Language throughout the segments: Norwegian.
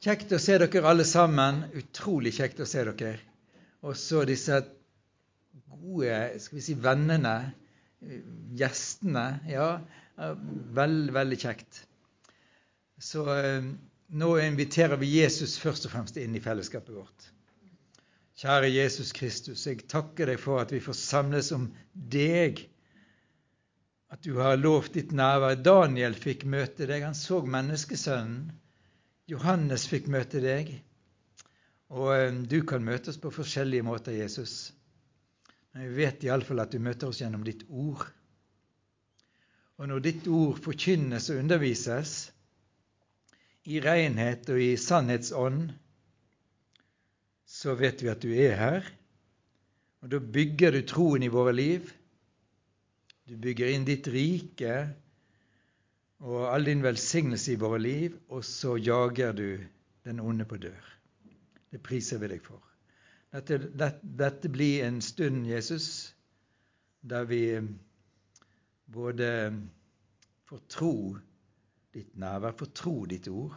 Kjekt å se dere alle sammen. Utrolig kjekt å se dere. Og så disse gode skal vi si, vennene, gjestene. Ja, veldig, veldig kjekt. Så eh, nå inviterer vi Jesus først og fremst inn i fellesskapet vårt. Kjære Jesus Kristus, jeg takker deg for at vi får samles om deg. At du har lovt ditt nærvær. Daniel fikk møte deg. Han så menneskesønnen. Johannes fikk møte deg. Og eh, du kan møte oss på forskjellige måter, Jesus. Men vi vet iallfall at du møter oss gjennom ditt ord. Og når ditt ord forkynnes og undervises i renhet og i sannhetsånd, så vet vi at du er her. Og da bygger du troen i våre liv. Du bygger inn ditt rike og all din velsignelse i våre liv, og så jager du den onde på dør. Det priser vi deg for. Dette, dette, dette blir en stund, Jesus, der vi både får tro ditt nærvær, får tro ditt ord,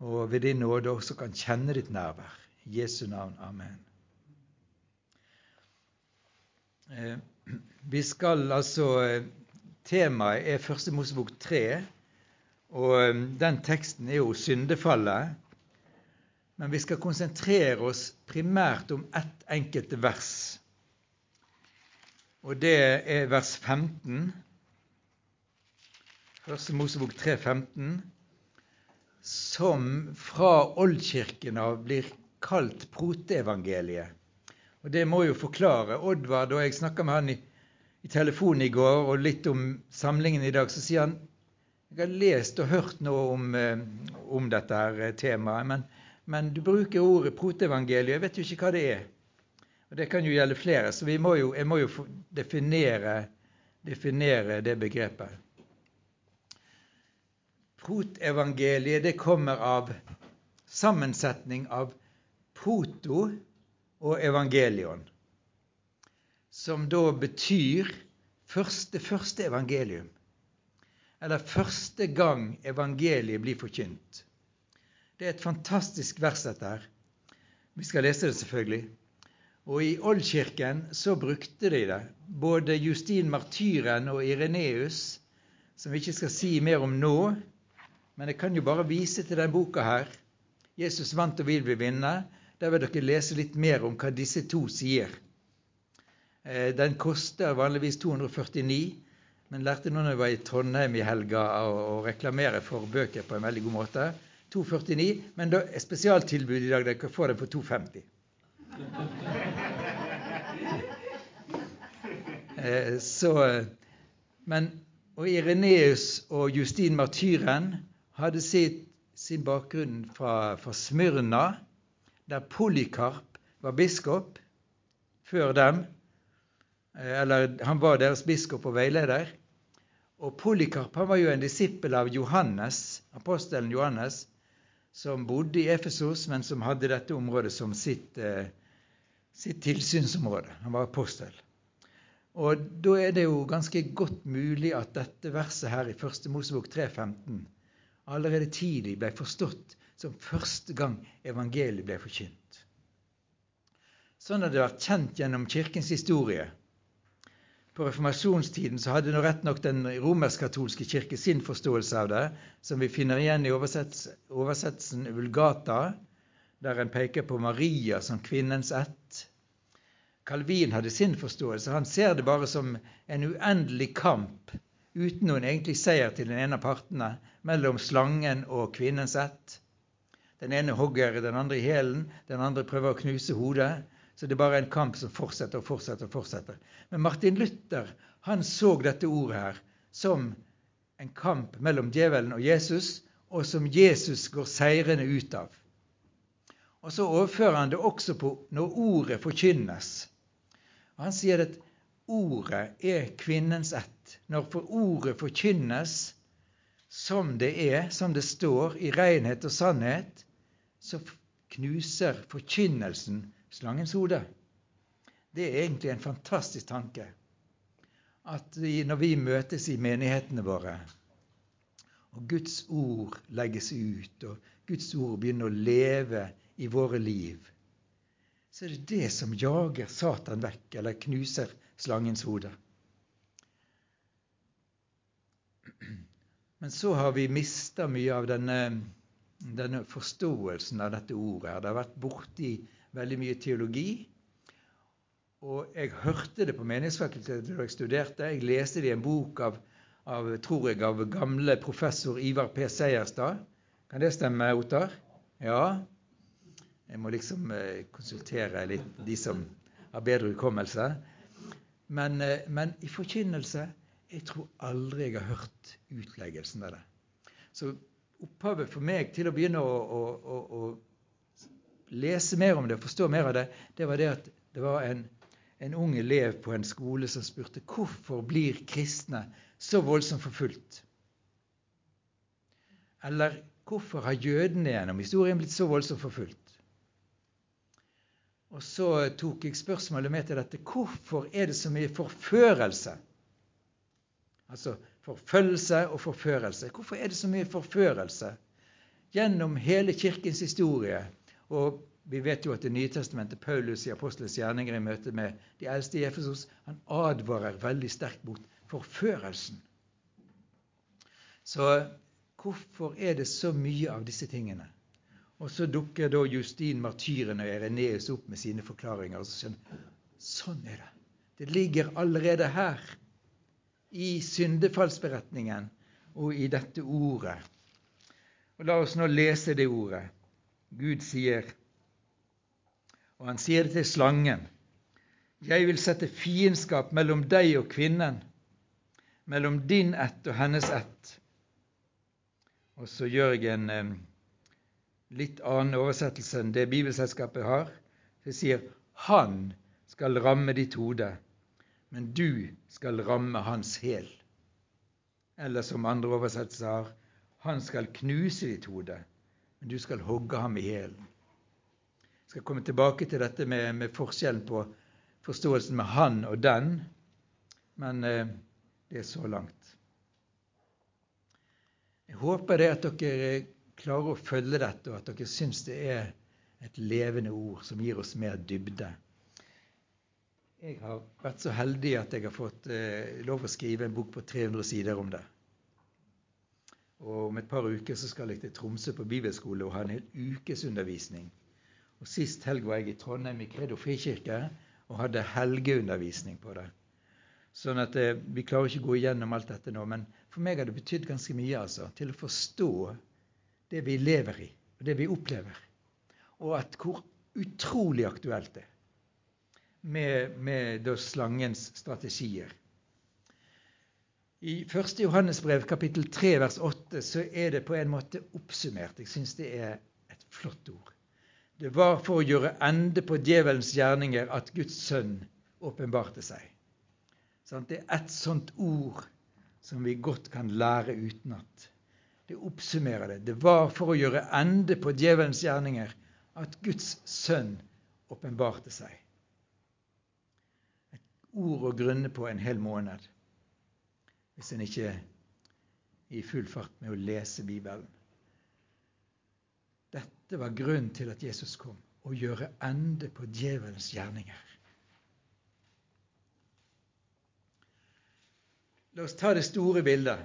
og ved din nåde også kan kjenne ditt nærvær. Jesu navn. Amen. Eh, vi skal altså eh, Temaet er Første Mosebok 3, og um, den teksten er jo syndefallet. Men vi skal konsentrere oss primært om ett enkelt vers. Og det er vers 15. Første Mosebok 3, 15, som fra Oldkirken av blir kalt proteevangeliet. Og Det må jo forklare Oddvar, da jeg snakka med han i i telefonen i går og litt om samlingen i dag, så sier han jeg har lest og hørt noe om, eh, om dette her eh, temaet, men, men, du bruker ordet proteevangeliet. Jeg vet jo ikke hva det er. Og Det kan jo gjelde flere, så må jo, jeg må jo definere, definere det begrepet. Protevangeliet det kommer av sammensetning av proto og evangelion som da betyr første, første evangelium. Eller første gang evangeliet blir forkynt. Det er et fantastisk vers, dette her. Vi skal lese det, selvfølgelig. Og i Oldkirken så brukte de det. Både Justin Martyren og Ireneus, som vi ikke skal si mer om nå, men jeg kan jo bare vise til denne boka her. 'Jesus vant og vil vi vinne'. Der vil dere lese litt mer om hva disse to sier. Eh, den koster vanligvis 249, men lærte nå når jeg var i Trondheim i helga å reklamere for bøker på en veldig god måte. 249, men da spesialtilbud i dag. Dere får den for 250. Eh, så, men, og Ireneus og Justin Martyren hadde sitt, sin bakgrunn fra, fra Smyrna, der Polykarp var biskop før dem. Eh, eller Han var deres biskop og veileder. Og Polikarp han var jo en disippel av Johannes, apostelen Johannes, som bodde i Efesos, men som hadde dette området som sitt, eh, sitt tilsynsområde. Han var apostel. Og Da er det jo ganske godt mulig at dette verset her i 1. Mosebok 3,15 allerede tidlig ble forstått som første gang evangeliet ble forkynt. Sånn har det vært kjent gjennom Kirkens historie på reformasjonstiden så hadde rett nok den romersk-katolske kirke sin forståelse av det, som vi finner igjen i oversettelsen Vulgata, der en peker på Maria som kvinnens ett. Calvin hadde sin forståelse. Han ser det bare som en uendelig kamp uten noen egentlig seier til den ene av partene, mellom slangen og kvinnens ett. Den ene hogger den andre i hælen, den andre prøver å knuse hodet. Så det er bare en kamp som fortsetter og fortsetter. og fortsetter. Men Martin Luther han så dette ordet her som en kamp mellom djevelen og Jesus, og som Jesus går seirende ut av. Og Så overfører han det også på når ordet forkynnes. Og Han sier at ordet er kvinnens ett. Når for ordet forkynnes som det er, som det står, i renhet og sannhet, så knuser forkynnelsen slangens hode. Det er egentlig en fantastisk tanke. At vi, når vi møtes i menighetene våre, og Guds ord legges ut, og Guds ord begynner å leve i våre liv, så er det det som jager Satan vekk, eller knuser slangens hode. Men så har vi mista mye av denne, denne, forståelsen av dette ordet. Det har vært borti veldig mye teologi. Og jeg hørte det på Menighetsfakultetet da jeg studerte. Jeg leste det i en bok av, av, tror jeg, av gamle professor Ivar P. Seierstad. Kan det stemme, Ottar? Ja? Jeg må liksom eh, konsultere litt de som har bedre hukommelse. Men, eh, men i forkynnelse jeg tror aldri jeg har hørt utleggelsen av det. Så opphavet for meg til å begynne å, å, å, å lese mer om det og forstå mer av det, det var det at det var en, en ung elev på en skole som spurte hvorfor blir kristne så voldsomt forfulgt? Eller hvorfor har jødene gjennom historien blitt så voldsomt forfulgt? Og så tok jeg spørsmålet med til dette hvorfor er det så mye forførelse? Altså forfølgelse og forførelse. Hvorfor er det så mye forførelse gjennom hele Kirkens historie? Og vi vet jo at Det nye testamentet, Paulus i Apostelens gjerninger i møte med de eldste i Efesos, han advarer veldig sterkt mot forførelsen. Så hvorfor er det så mye av disse tingene? Og så dukker da Justin martyren og Ireneus opp med sine forklaringer. og så skjønner Sånn er det. Det ligger allerede her i syndefallsberetningen og i dette ordet. Og La oss nå lese det ordet. Gud sier, og han sier det til slangen, jeg vil sette fiendskap mellom deg og kvinnen, mellom din ett og hennes ett. Og så gjør jeg en eh, litt annen oversettelse enn det Bibelselskapet har. Det sier han skal ramme ditt hode, men du skal ramme hans hæl. Eller som andre oversettelser har, han skal knuse ditt hode, men du skal hogge ham i hælen. Jeg skal komme tilbake til dette med, med, forskjellen på forståelsen med han og den, men eh, det er så langt. Jeg håper det at dere klarer å følge dette, og at dere syns det er et levende ord som gir oss mer dybde. Jeg har vært så heldig at jeg har fått eh, lov å skrive en bok på 300 sider om det. Og Om et par uker så skal jeg til Tromsø på bibelskole og ha en hel ukesundervisning. Og Sist helg var jeg i Trondheim i Kredo frikirke og hadde helgeundervisning på det. Sånn at eh, Vi klarer ikke å gå igjennom alt dette nå, men for meg har det betydd ganske mye altså, til å forstå det vi lever i, og det vi opplever. Og at hvor utrolig aktuelt det er med, med slangens strategier. I 1. Johannes brev, kapittel 3, vers 8, så er det på en måte oppsummert. Jeg syns det er et flott ord. Det var for å gjøre ende på djevelens gjerninger at Guds sønn åpenbarte seg. Det er ett sånt ord som vi godt kan lære utenat. Det oppsummerer det. Det var for å gjøre ende på djevelens gjerninger at Guds sønn åpenbarte seg Et ord å grunne på en hel måned hvis en ikke er i full fart med å lese Bibelen. Dette var grunnen til at Jesus kom å gjøre ende på djevelens gjerninger. La oss ta det store bildet.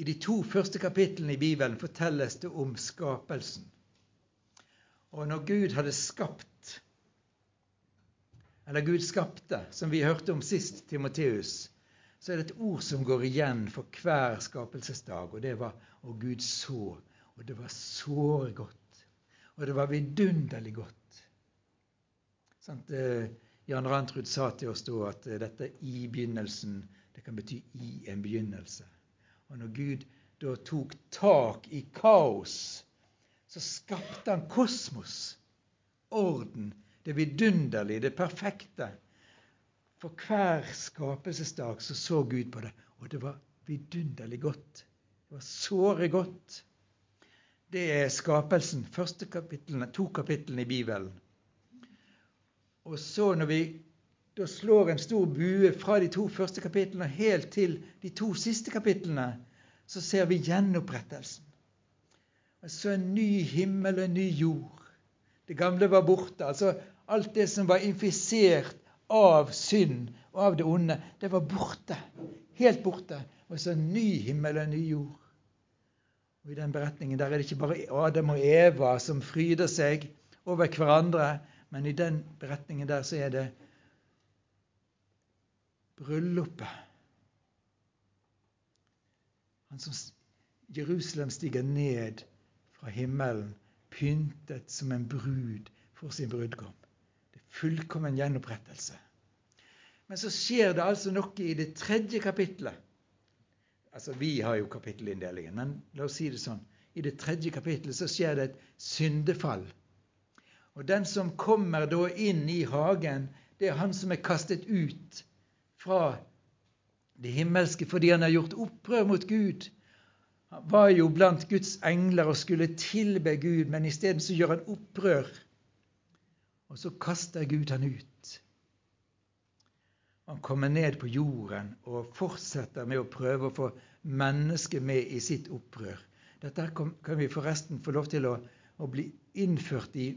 I de to første kapitlene i Bibelen fortelles det om skapelsen. Og når Gud hadde skapt eller Gud skapte, som vi hørte om sist, Timoteus, så er det et ord som går igjen for hver skapelsesdag, og det var 'Og Gud så'. Og det var såre godt. Og det var vidunderlig godt. Sånt, eh, Jan Rantrud sa til oss da at eh, dette 'i begynnelsen' det kan bety 'i en begynnelse'. Og når Gud da tok tak i kaos, så skapte han kosmos, orden, det vidunderlige, det perfekte. For hver skapelsesdag så så Gud på det, og det var vidunderlig godt. Det var såre godt. Det er skapelsen, første kapitlene, to kapitlene i Bibelen. Og så når vi da slår en stor bue fra de to første kapitlene helt til de to siste kapitlene, så ser vi gjenopprettelsen. Altså så en ny himmel og en ny jord. Det gamle var borte. Altså alt det som var infisert av synd og av det onde, det var borte. Helt borte. Og så ny himmel og ny jord. Og I den beretningen der er det ikke bare Adam og Eva som fryder seg over hverandre, men i den beretningen der så er det bryllupet. Han som Jerusalem stiger ned fra himmelen, pyntet som en brud for sin brudgom. Fullkommen gjenopprettelse. Men så skjer det altså noe i det tredje kapittelet. Altså, Vi har jo kapittelinndelingen, men la oss si det sånn. I det tredje kapittelet så skjer det et syndefall. Og den som kommer da inn i hagen, det er han som er kastet ut fra det himmelske fordi han har gjort opprør mot Gud. Han var jo blant Guds engler og skulle tilbe Gud, men isteden så gjør han opprør. Og så kaster Gud han ut. Han kommer ned på jorden og fortsetter med å prøve å få mennesket med i sitt opprør. Dette kan vi forresten få lov til å, å bli innført i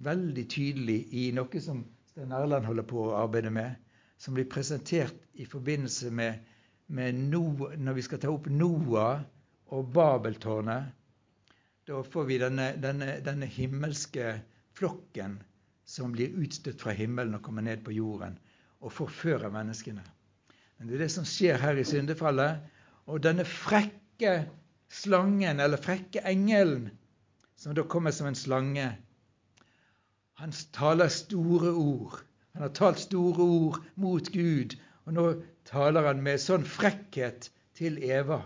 veldig tydelig i noe som Stein Erland holder på å arbeide med, som blir presentert i forbindelse med, med Noah, når vi skal ta opp Noah og Babeltårnet. Da får vi denne, denne, denne himmelske flokken som blir utstøtt fra himmelen og kommer ned på jorden og forfører menneskene. Men det er det som skjer her i syndefallet. Og denne frekke slangen, eller frekke engelen, som da kommer som en slange, han taler store ord. Han har talt store ord mot Gud, og nå taler han med sånn frekkhet til Eva.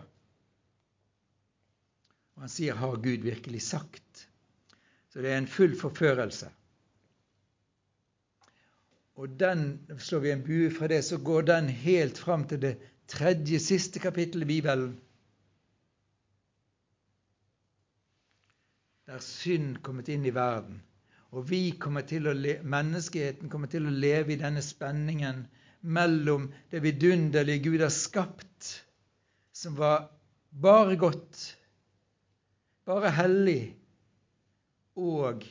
Og han sier 'Har Gud virkelig sagt?' Så det er en full forførelse. Og den, slår vi en bue fra det, så går den helt fram til det tredje, siste kapittelet i Bibelen. Der synd kommet inn i verden. Og vi kommer til å menneskeheten kommer til å leve i denne spenningen mellom det vidunderlige Gud har skapt, som var bare godt, bare hellig, og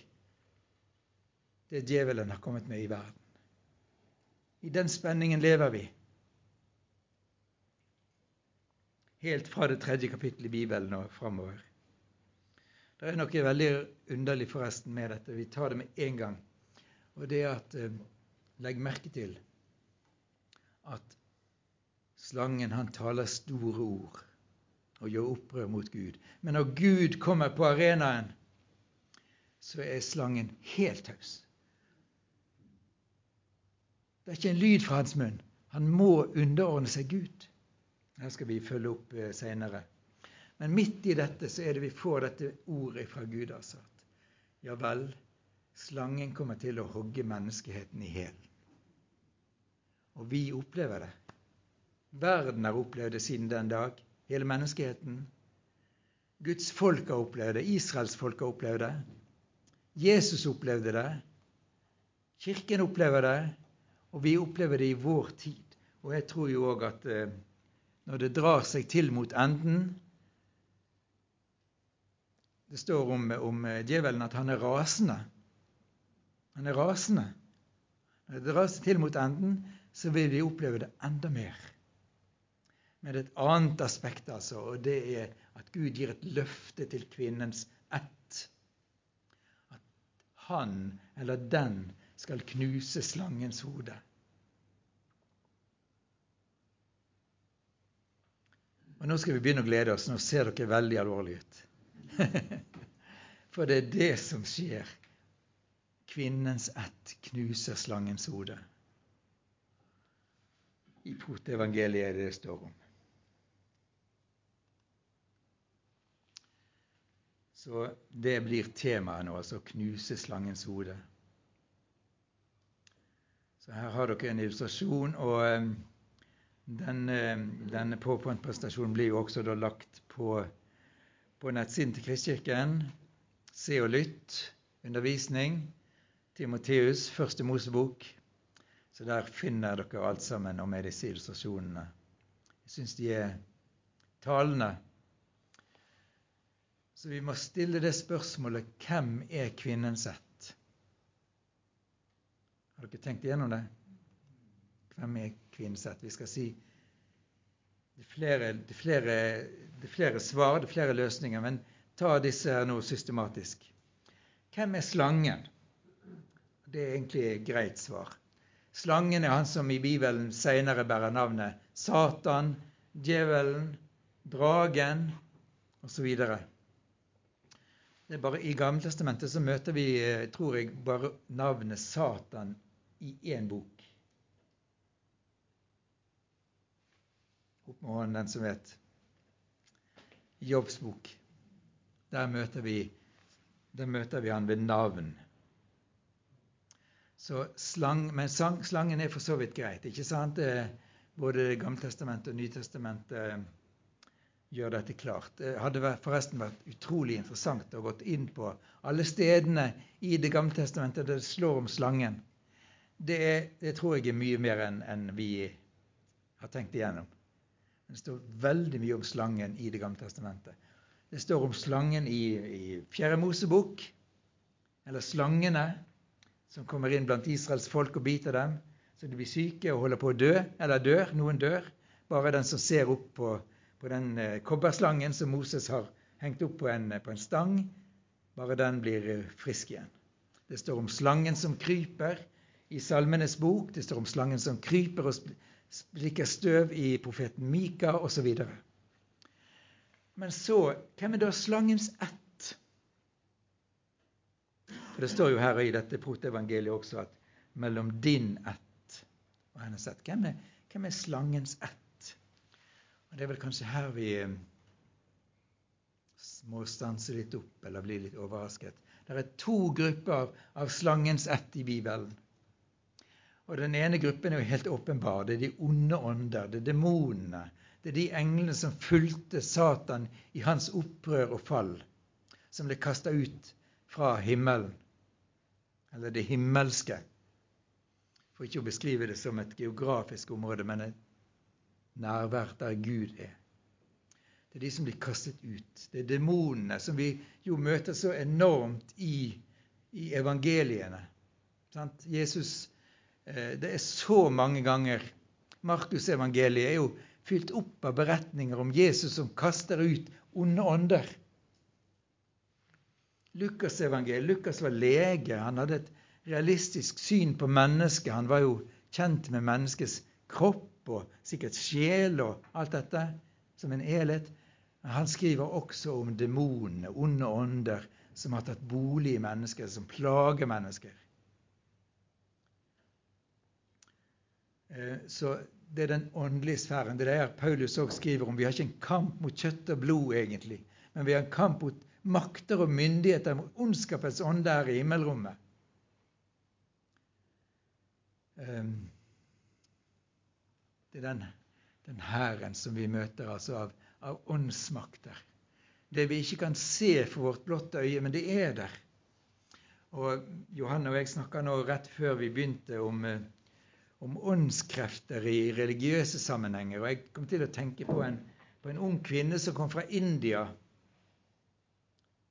det djevelen har kommet med i verden. I den spenningen lever vi. Helt fra det tredje kapittelet i Bibelen og framover. Det er noe veldig underlig forresten med dette. Vi tar det med en gang. Og det er at eh, Legg merke til at slangen han taler store ord og gjør opprør mot Gud. Men når Gud kommer på arenaen, så er slangen helt taus. Det er ikke en lyd fra hans munn. Han må underordne seg Gud. Her skal vi følge opp eh, seinere. Men midt i dette så er det vi får dette ordet fra Gud. altså Ja vel, slangen kommer til å hogge menneskeheten i hæl. Og vi opplever det. Verden har opplevd det siden den dag. Hele menneskeheten. Guds folk har opplevd det. Israels folk har opplevd det. Jesus opplevde det. Kirken opplever det. Og vi opplever det i vår tid. Og jeg tror jo òg at eh, når det drar seg til mot enden, det står om, om eh, djevelen at han er rasende. Han er rasende. Når det drar seg til mot enden, så vil vi oppleve det enda mer. Med et annet aspekt, altså, og det er at Gud gir et løfte til kvinnens ett. At han eller den skal knuse slangens hode. Og Nå skal vi begynne å glede oss. Nå ser dere veldig alvorlige ut. For det er det som skjer. Kvinnens ett knuser slangens hode. I protevangeliet er det det står om. Så det blir temaet nå, altså knuse slangens hode. Så her har dere en illustrasjon, og eh, denne, eh, denne PowerPoint-presentasjonen blir jo også da lagt på på nettsiden til Kristkirken. Se og lytt, undervisning, Timoteus, første Mosebok. Så der finner dere alt sammen med disse illustrasjonene. Jeg syns de er talende. Så vi må stille det spørsmålet hvem er kvinnen sett? Har dere tenkt igjennom det? Hvem er Kvinesett? Vi skal si det er flere, det er flere, det er flere svar, det er flere løsninger, men ta disse her nå systematisk. Hvem er slangen? Det er egentlig et greit svar. Slangen er han som i Bibelen senere bærer navnet Satan, djevelen, dragen osv. Det er bare I Gamletestamentet så møter vi eh, tror jeg, bare navnet Satan i én bok. Opp med hånden, den som vet. Jobbs bok. Der møter vi, der møter vi han ved navn. Så slang, men slangen er for så vidt greit. ikke sant? Både Gammeltestamentet og Nytestamentet gjør dette klart. Det hadde forresten vært utrolig interessant å gått inn på alle stedene i Det gamle testamentet der det slår om slangen. Det, er, det tror jeg er mye mer enn en vi har tenkt igjennom. Det står veldig mye om slangen i Det gamle testamentet. Det står om slangen i, i Fjerde Mosebok, eller slangene som kommer inn blant Israels folk og biter dem, så de blir syke og holder på å dø, eller dør. Noen dør. Bare den som ser opp på på den eh, kobberslangen som Moses har hengt opp på en, på en stang. Bare den blir eh, frisk igjen. Det står om slangen som kryper i Salmenes bok. Det står om slangen som kryper og slikker støv i profeten Mika osv. Men så hvem er da slangens ett? For Det står jo her i dette protevangeliet også at mellom din ett og hennes ett. Hvem hvem er slangens ett? Og Det er vel kanskje her vi eh, må stanse litt opp eller bli litt overrasket. Det er to grupper av slangens ett i Bibelen. Og Den ene gruppen er jo helt åpenbar. Det er de onde ånder, det er demonene. Det er de englene som fulgte Satan i hans opprør og fall, som ble kasta ut fra himmelen. Eller det himmelske. For ikke å beskrive det som et geografisk område, men et nærvær der Gud er. Det er de som blir kastet ut. Det er demonene som vi jo møter så enormt i, i evangeliene. Sant? Jesus, Det er så mange ganger Markusevangeliet er jo fylt opp av beretninger om Jesus som kaster ut onde ånder. Lukasevangeliet Lukas var lege. Han hadde et realistisk syn på mennesket. Han var jo kjent med menneskets kropp og sikkert sjel og alt dette som en helhet. Han skriver også om demonene, onde ånder, som har tatt bolig i mennesker, som plager mennesker. Så det er den åndelige sfæren. Det er der Paulus også skriver om. Vi har ikke en kamp mot kjøtt og blod, egentlig, men vi har en kamp mot makter og myndigheter, mot ondskapens ånd der i himmelrommet. Um, det er den, den hæren som vi møter altså av, av åndsmakter. Det vi ikke kan se for vårt blotte øye, men det er der. Og Johanne og jeg snakka nå rett før vi begynte om, eh, om åndskrefter i religiøse sammenhenger. Og jeg kom til å tenke på en, på en ung kvinne som kom fra India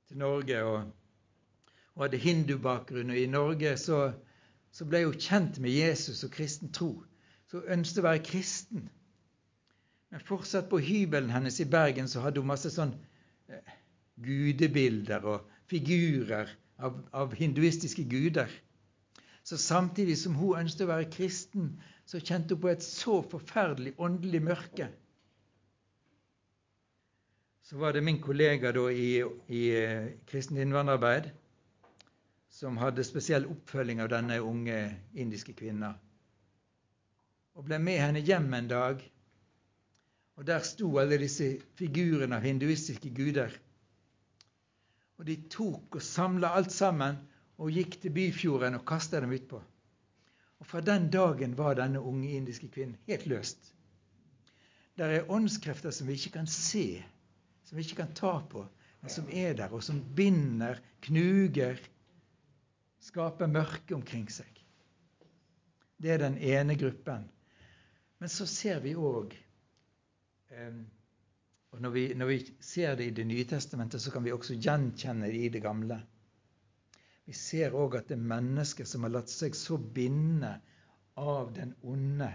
til Norge og, og hadde hindubakgrunn. Og i Norge så, så ble hun kjent med Jesus og kristen tro så hun ønsket å være kristen. Men fortsatt på hybelen hennes i Bergen så hadde hun masse sånn eh, gudebilder og figurer av, av, hinduistiske guder. Så samtidig som hun ønsket å være kristen, så kjente hun på et så forferdelig åndelig mørke. Så var det min kollega da i, i eh, kristent innvandrerarbeid som hadde spesiell oppfølging av denne unge indiske kvinna og ble med henne hjem en dag. Og Der sto alle disse figurene av hinduistiske guder. Og De tok og samla alt sammen og gikk til Byfjorden og kasta dem utpå. Og Fra den dagen var denne unge indiske kvinnen helt løst. Det er åndskrefter som vi ikke kan se, som vi ikke kan ta på, men som er der, og som binder, knuger, skaper mørke omkring seg. Det er den ene gruppen. Men så ser vi òg eh, Og når vi, når vi ser det i Det nye testamentet, så kan vi også gjenkjenne det i Det gamle. Vi ser òg at det er mennesker som har latt seg så binde av den onde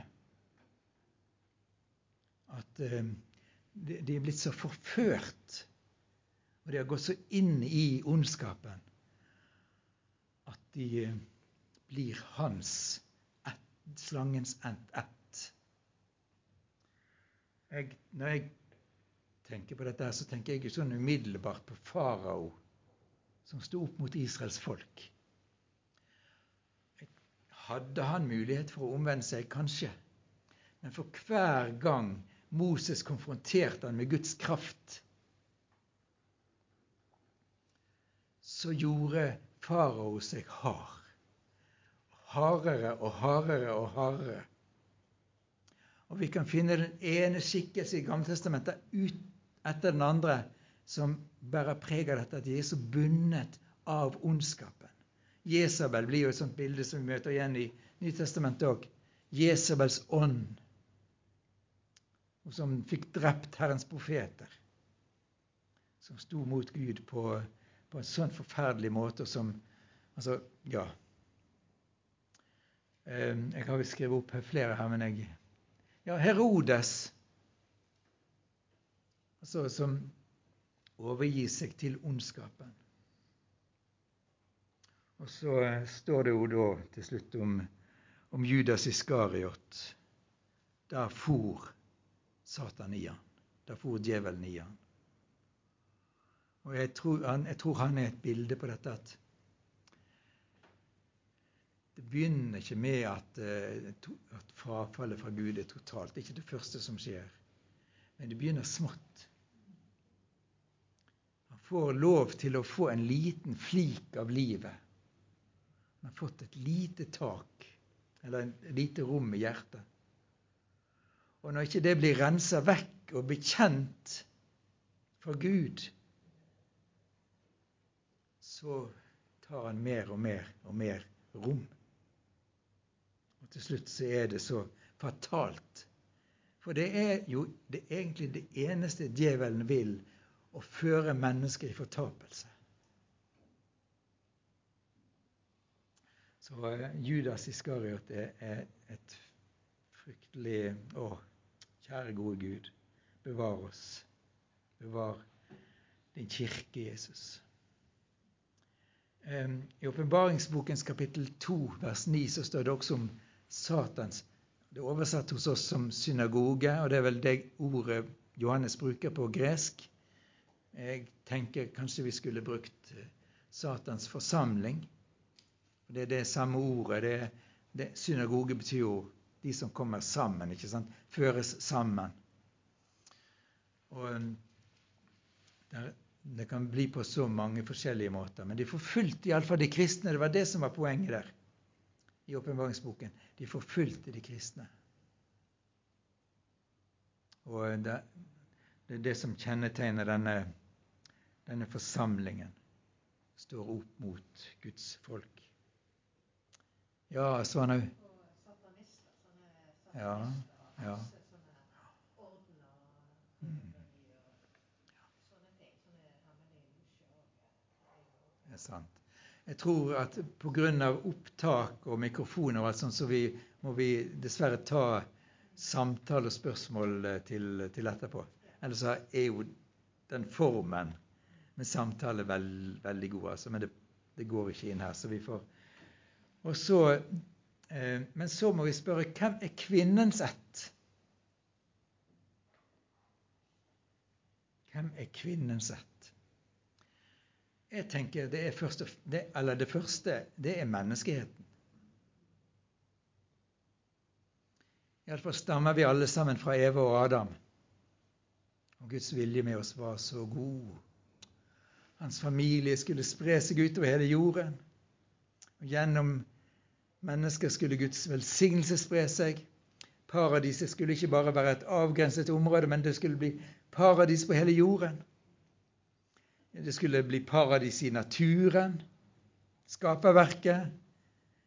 at eh, de, er blitt så forført, og de har gått så inn i ondskapen at de eh, blir hans ett, slangens ett. Jeg, når jeg tenker på dette, så tenker jeg ikke sånn umiddelbart på farao som sto opp mot Israels folk. Hadde han mulighet for å omvende seg? Kanskje. Men for hver gang Moses konfronterte han med Guds kraft, så gjorde farao seg hard. Hardere og hardere og hardere. Og vi kan finne den ene skikkelse i Gammeltestamentet etter den andre som bærer preg av dette, at de er så bundet av ondskapen. Jesabel blir jo et sånt bilde som vi møter igjen i Nytestamentet òg. Jesabels ånd og som fikk drept Herrens profeter. Som sto mot Gud på, på en sånn forferdelig måte som Altså, ja. Ehm, jeg har skrevet opp flere her, men jeg Ja, Herodes. Altså som overgir seg til ondskapen. Og så står det jo da til slutt om, om Judas Iskariot. Da for Satan i han. Da for djevelen i han. Og jeg tror, han, jeg tror han er et bilde på dette at det begynner ikke med at, eh, at frafallet fra Gud er totalt. Det er ikke det første som skjer. Men det begynner smått. Får lov til å få en liten flik av livet. Han har fått et lite tak, eller et lite rom i hjertet. Og når ikke det blir rensa vekk og bekjent for Gud, så tar han mer og mer og mer rom. Og til slutt så er det så fatalt. For det er jo det egentlig det eneste djevelen vil, å føre mennesker i fortapelse. Så uh, Judas Iskariot er, er et fryktelig Å, kjære gode Gud, bevar oss. Bevar din kirke, Jesus. I åpenbaringsbokens kapittel 2, vers 9, så står det også om Satans Det er oversatt hos oss som synagoge, og det er vel det ordet Johannes bruker på gresk. Jeg tenker kanskje vi skulle brukt eh, Satans forsamling. Det er det samme ordet. Det, det, synagoge betyr jo de som kommer sammen, ikke sant? føres sammen. Og um, der, Det kan bli på så mange forskjellige måter. Men de forfulgte iallfall de kristne. Det var det som var poenget der i åpenbaringsboken. De forfulgte de kristne. Og det, det er det som kjennetegner denne, denne forsamlingen. Står opp mot Guds folk. Ja, Svanhaug? Ja. ja. Det er sant. Jeg tror at pga. opptak og mikrofon og alt sånt, så vi, må vi dessverre ta samtale og spørsmål eh, til, til etterpå. Ellers er jo den formen med samtale veld, veldig god, altså. Men det, det, går ikke inn her, så vi får Og så Eh, men så må vi spørre hvem er kvinnens ett? Hvem er kvinnens ett? Jeg tenker det, første, det, det første det er menneskeheten. Iallfall stammer vi alle sammen fra Eva og Adam. Og Guds vilje med oss var så god. Hans familie skulle spre seg utover hele jorden. Og gjennom Mennesker skulle Guds velsignelse spre seg. Paradiset skulle ikke bare være et avgrenset område, men det skulle bli paradis på hele jorden. Det skulle bli paradis i naturen, skaperverket.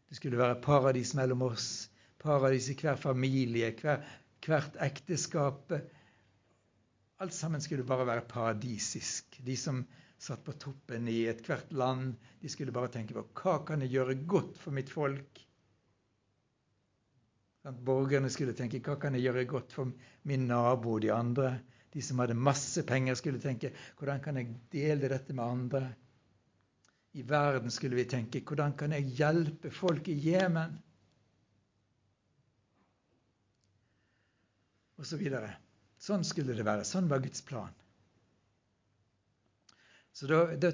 Det skulle være paradis mellom oss, paradis i hver familie, hver, hvert ekteskap. alt sammen skulle bare være paradisisk. De som satt på toppen i ethvert land, de skulle bare tenke på hva kan jeg gjøre godt for mitt folk? Borgerne skulle tenke hva kan jeg gjøre godt for min nabo og de andre? De som hadde masse penger, skulle tenke hvordan kan jeg dele dette med andre? I verden skulle vi tenke hvordan kan jeg hjelpe folk i Jemen? Og så videre. Sånn skulle det være. Sånn var Guds plan. Så da, da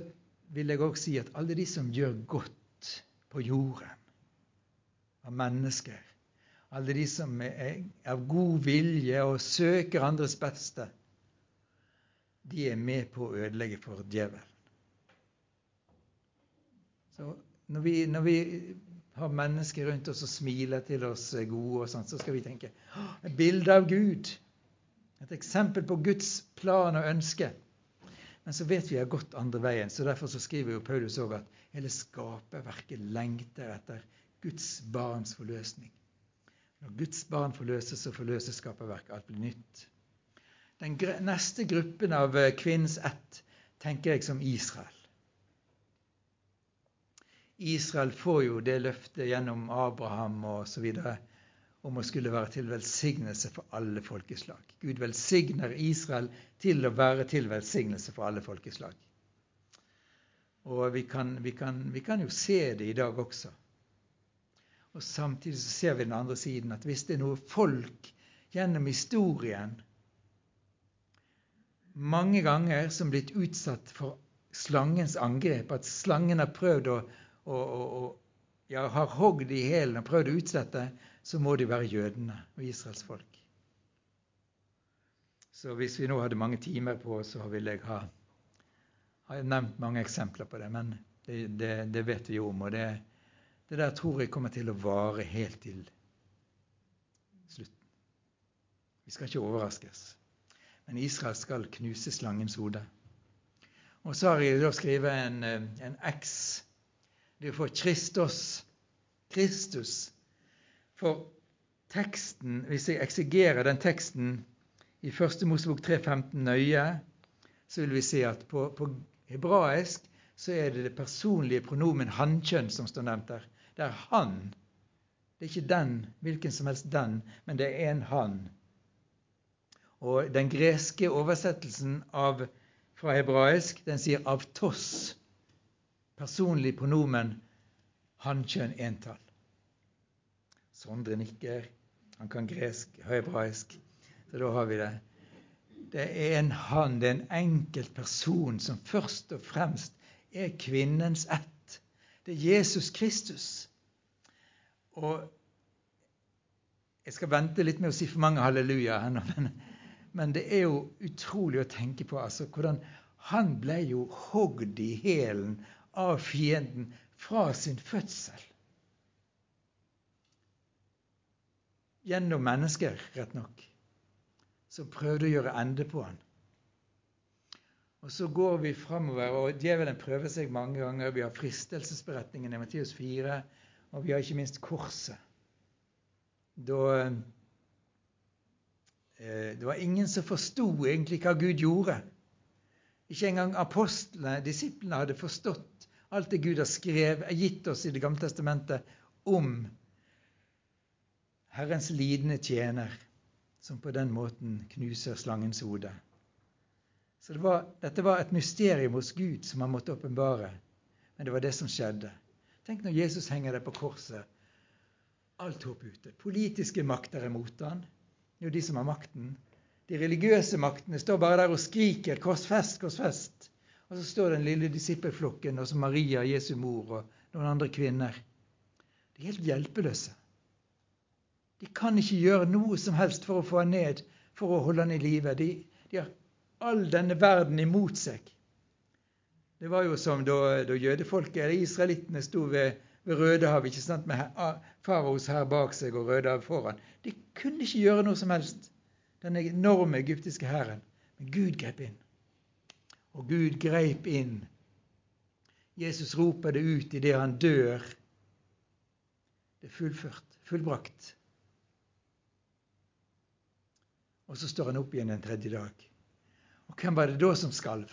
vil jeg òg si at alle de som gjør godt på jorden, av mennesker, alle de som er av god vilje og søker andres beste, de er med på å ødelegge for djevelen. Så når vi, når vi har mennesker rundt oss og smiler til oss gode, og sånt, så skal vi tenke et bilde av Gud. Et eksempel på Guds plan og ønske. Men så vet vi har gått andre veien, så derfor så skriver jo Paulus òg at hele skaperverket lengter etter Guds barns forløsning. Når Guds barn forløses, så forløses skaperverket. Alt blir nytt. Den neste gruppen av eh, kvinnens ett tenker jeg som Israel. Israel får jo det løftet gjennom Abraham osv. om å skulle være til velsignelse for alle folkeslag. Gud velsigner Israel til å være til velsignelse for alle folkeslag. Og vi kan, vi kan, vi kan jo se det i dag også. Og Samtidig så ser vi den andre siden, at hvis det er noe folk gjennom historien mange ganger som blitt utsatt for slangens angrep, at slangen har prøvd å, å, å ja, har hogd i hælen og prøvd å utsette, så må det være jødene og Israels folk. Så hvis vi nå hadde mange timer på oss, så ville jeg ha, ha nevnt mange eksempler på det. Men det, det, det vet vi jo om. og det, det der tror jeg kommer til å vare helt til slutten. Vi skal ikke overraskes. Men Israel skal knuse slangens hode. Og så har jeg da skrevet en, en X. Det er for Kristus. Kristus. For teksten, hvis jeg eksegerer den teksten i 1. Mosebok 3,15 nøye, så vil vi se at på, på hebraisk så er det det personlige pronomen hankjønn som står nevnt der. Det er han. Det er ikke den, hvilken som helst den, men det er en han. Og den greske oversettelsen av, fra hebraisk den sier 'avtos'. Personlig pronomen hankjønn entall. Sondre nikker. Han kan gresk hebraisk. Så da har vi det. Det er en han, det er en enkelt person som først og fremst er kvinnens ett. Det er Jesus Kristus. Og Jeg skal vente litt med å si for mange halleluja men, men, det er jo utrolig å tenke på altså, hvordan han ble jo hogd i hælen av fienden fra sin fødsel. Gjennom mennesker, rett nok, som prøvde å gjøre ende på han. Og så går vi framover, og djevelen prøver seg mange ganger. Vi har fristelsesberetningen i Matteus 4, og vi har ikke minst korset. Da eh, Det var ingen som forsto egentlig hva Gud gjorde. Ikke engang apostlene, disiplene, hadde forstått alt det Gud har skrevet, gitt oss i Det gamle testamentet om Herrens lidende tjener, som på den måten knuser slangens hode. Så det var, dette var et mysterium hos Gud som han måtte åpenbare. Men det var det som skjedde. Tenk når Jesus henger der på korset. Alt håp ute. Politiske makter er mot han. Det er jo de som har makten. De religiøse maktene står bare der og skriker 'korsfest, korsfest'. Og så står den lille disippelflokken, og så Maria, Jesu mor, og noen andre kvinner. De er helt hjelpeløse. De kan ikke gjøre noe som helst for å få han ned, for å holde han i live. De, de har all denne verden imot seg. Det var jo som da, da jødefolket, eller israelittene, sto ved, ved Rødehavet ikke sant, med faraos her bak seg og Rødehavet foran. De kunne ikke gjøre noe som helst, den enorme egyptiske hæren. Men Gud grep inn. Og Gud greip inn. Jesus roper det ut idet han dør. Det er fullført, fullbrakt. Og så står han opp igjen en tredje dag. Og hvem var det da som skalv?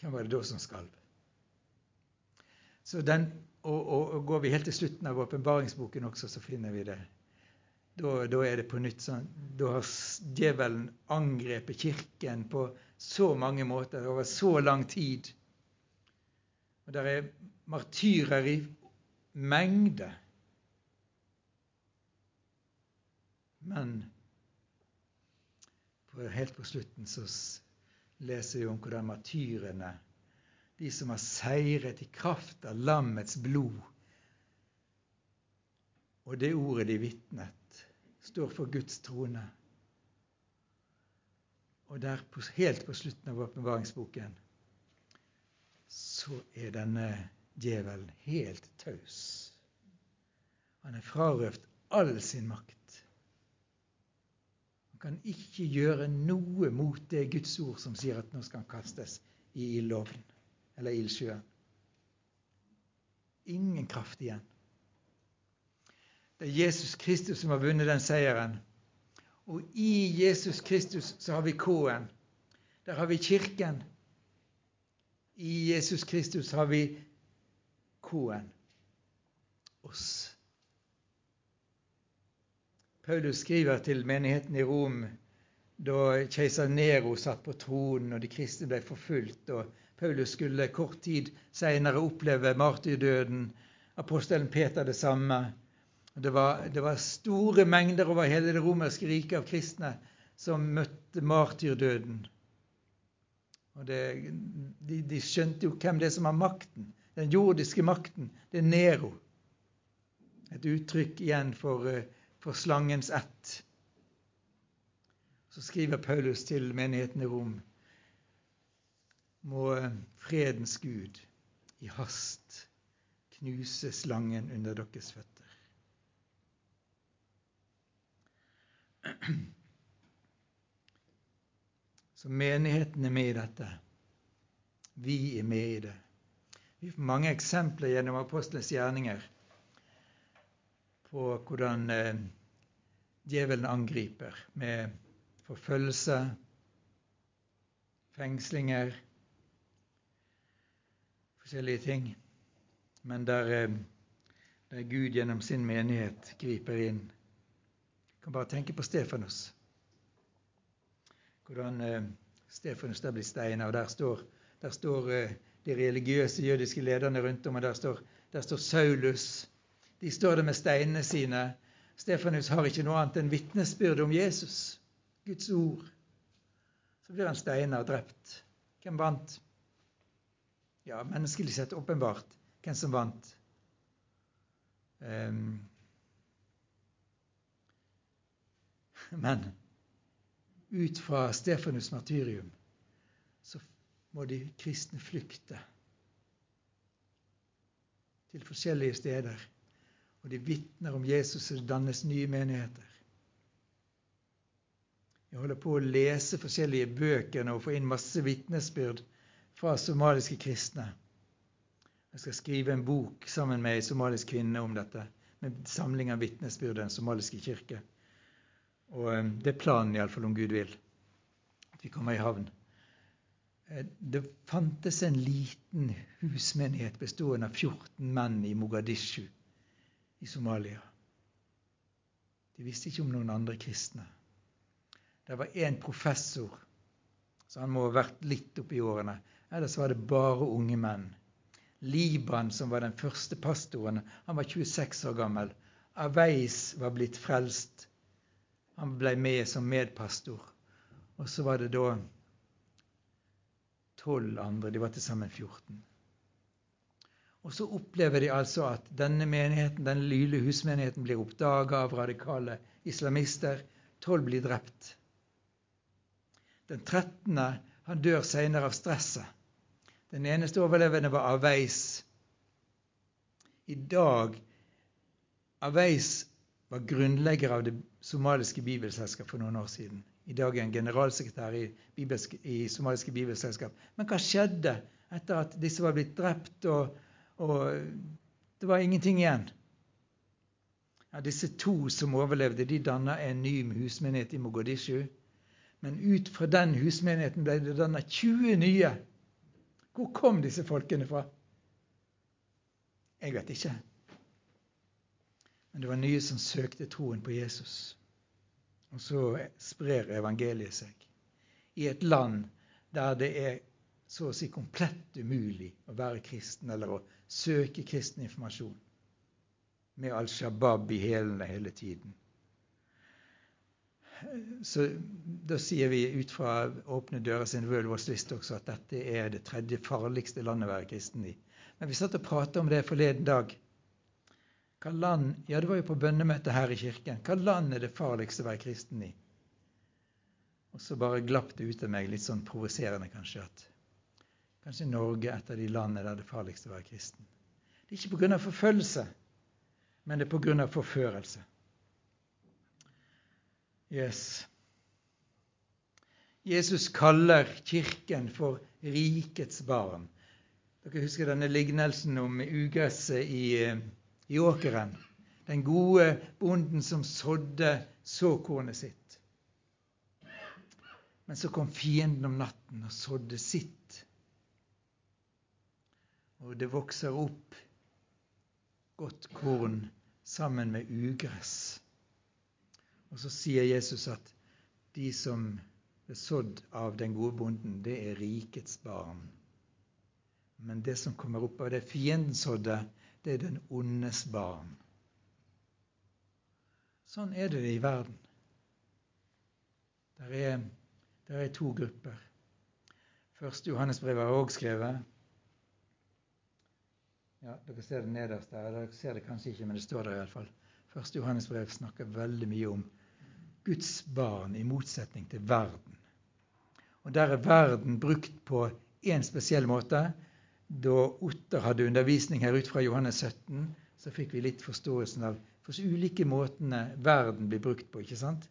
Hvem var det da som skalv? Så den, og, og, og, Går vi helt til slutten av åpenbaringsboken også, så finner vi det. Da, da, er det på nytt sånn Da har djevelen angrepet Kirken på så mange måter over så lang tid. Og der er martyrer i mengde. Men helt på slutten så leser vi om hvordan matyrene, de som har seiret i kraft av lammets blod, og det ordet de vitnet, står for Guds trone. Og der, helt på slutten av åpenbaringsboken, så er denne djevelen helt taus. Han er frarøvet all sin makt kan ikke gjøre noe mot det Guds ord som sier at nå skal han kastes i ildovnen eller ildsjøen. Ingen kraft igjen. Det er Jesus Kristus som har vunnet den seieren. Og i Jesus Kristus så har vi K-en. Der har vi Kirken. I Jesus Kristus har vi K-en. Oss. Paulus skriver til menigheten i Rom da keiser Nero satt på tronen og de kristne ble forfulgt. og Paulus skulle kort tid senere oppleve martyrdøden. Apostelen Peter det samme. Det var, det var store mengder over hele det romerske riket av kristne som møtte martyrdøden. Og det, de, de, skjønte jo hvem det er som har makten. Den jordiske makten. Det er Nero. Et uttrykk igjen for uh, for slangens ett. Så skriver Paulus til menigheten i Rom må fredens Gud i hast knuse slangen under deres føtter. Så menigheten er med i dette. Vi er med i det. Vi får mange eksempler gjennom apostelens gjerninger på hvordan eh, djevelen angriper med forfølgelse, fengslinger, forskjellige ting. Men der, eh, der Gud gjennom sin menighet griper inn. Jeg kan bare tenke på Stefanus. Hvordan eh, Stefanus der blir steina, og der står, der står de religiøse jødiske lederne rundt om, og der står, der står Saulus de står der med steinene sine. Stefanus har ikke noe annet enn vitnesbyrd om Jesus, Guds ord. Så blir han steina og drept. Hvem vant? Ja, menneskelig sett åpenbart hvem som vant. Um, men ut fra Stefanus' martyrium så må de kristne flykte til forskjellige steder og de vitner om Jesus, og det dannes nye menigheter. Jeg holder på å lese forskjellige bøker og få inn masse vitnesbyrd fra somaliske kristne. Jeg skal skrive en bok sammen med ei somalisk kvinne om dette, med samling av vitnesbyrd i Den somaliske kirke. Og eh, Det er planen, iallfall, om Gud vil, at vi kommer i havn. Eh, det fantes en liten husmenighet bestående av 14 menn i Mogadishu i Somalia. De visste ikke om noen andre kristne. Det var én professor, så han må ha vært litt oppi årene. Ellers var det bare unge menn. Liban, som var den første pastoren, han var 26 år gammel. Aveis var blitt frelst. Han ble med som medpastor. Og så var det da tolv andre. De var til sammen 14. Og så opplever de altså at denne menigheten, denne lille husmenigheten blir oppdaga av radikale islamister. Tolv blir drept. Den 13. han dør seinere av stresset. Den eneste overlevende var Aveis. I dag Aveis var grunnlegger av det somaliske bibelselskap for noen år siden. I dag er han generalsekretær i, i somaliske bibelselskap. Men hva skjedde etter at disse var blitt drept og og det var ingenting igjen. Ja, disse to som overlevde, de danna en ny husmenighet i Mogadishu. Men ut fra den husmenigheten ble det danna 20 nye. Hvor kom disse folkene fra? Jeg vet ikke. Men det var nye som søkte troen på Jesus. Og så sprer evangeliet seg i et land der det er så å si komplett umulig å være kristen eller å søke kristen informasjon med Al Shabaab i hælene hele tiden. Så Da sier vi ut fra Åpne dører sin World Wars liste også at dette er det tredje farligste landet å være kristen i. Men vi satt og pratet om det forleden dag. Hva land, ja, Det var jo på bønnemøtet her i kirken. Hva land er det farligste å være kristen i? Og så bare glapp det ut av meg, litt sånn provoserende kanskje, at kanskje Norge et av de landene der det farligste å være kristen. Det er ikke pga. forfølgelse, men det er pga. forførelse. Yes. Jesus kaller Kirken for rikets barn. Dere husker denne lignelsen om ugresset i, i åkeren? Den gode bonden som sådde såkornet sitt. Men så kom fienden om natten og sådde sitt. Og det vokser opp godt korn sammen med ugress. Og så sier Jesus at de som er sådd av den gode bonden, det er rikets barn. Men det som kommer opp av det fienden sådde, det er den ondes barn. Sånn er det i verden. Der er, der er to grupper. Første Johannesbrev har også skrevet. Ja, Dere ser det nederst der. Dere ser det kanskje ikke, men det står der iallfall. Første Johannesbrev snakker veldig mye om Guds barn i motsetning til verden. Og Der er verden brukt på én spesiell måte. Da Otter hadde undervisning her ut fra Johannes 17, så fikk vi litt forståelsen av for ulike måtene verden blir brukt på. ikke sant?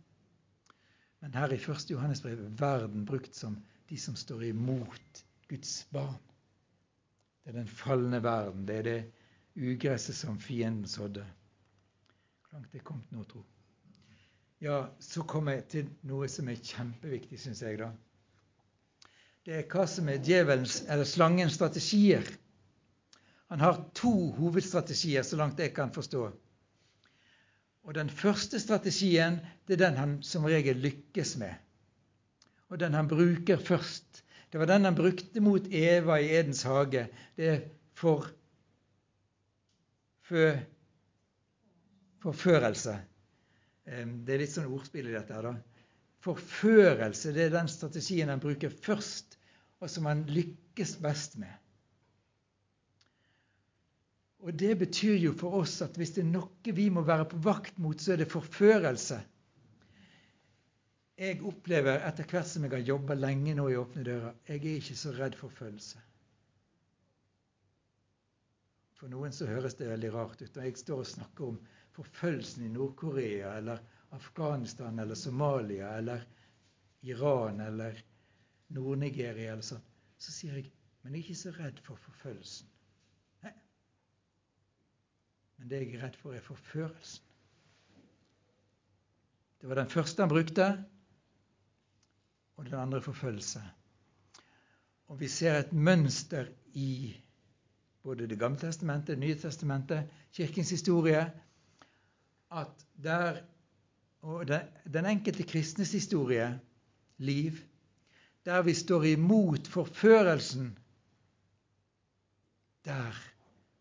Men her i første Johannesbrev er verden brukt som de som står imot Guds barn. Det er den falne verden. Det er det ugresset som fienden sådde. Hvor langt er kommet nå, tro? Ja, så kommer jeg til noe som er kjempeviktig, syns jeg, da. Det er hva som er djevelens eller slangens strategier. Han har to hovedstrategier, så langt jeg kan forstå. Og Den første strategien det er den han som regel lykkes med, og den han bruker først. Det var den han brukte mot Eva i Edens hage. Det er for, for forførelse. Det er litt sånn ordspill i dette. her da. Forførelse det er den strategien han bruker først, og som han lykkes best med. Og Det betyr jo for oss at hvis det er noe vi må være på vakt mot, så er det forførelse. Jeg opplever etter hvert som jeg har jobba lenge nå i Åpne dører, jeg er ikke så redd for følelse. For noen så høres det veldig rart ut når jeg står og snakker om forfølgelsen i Nord-Korea eller Afghanistan eller Somalia eller Iran eller Nord-Nigeria eller sånn. Så sier jeg men jeg er ikke så redd for forfølgelsen. Men det jeg er redd for, er forførelsen. Det var den første han brukte, og den andre forfølgelse. Og vi ser et mønster i både Det gamle testamentet, Det nye testamentet, Kirkens historie, at der og den enkelte kristnes historie, liv, der vi står imot forførelsen, der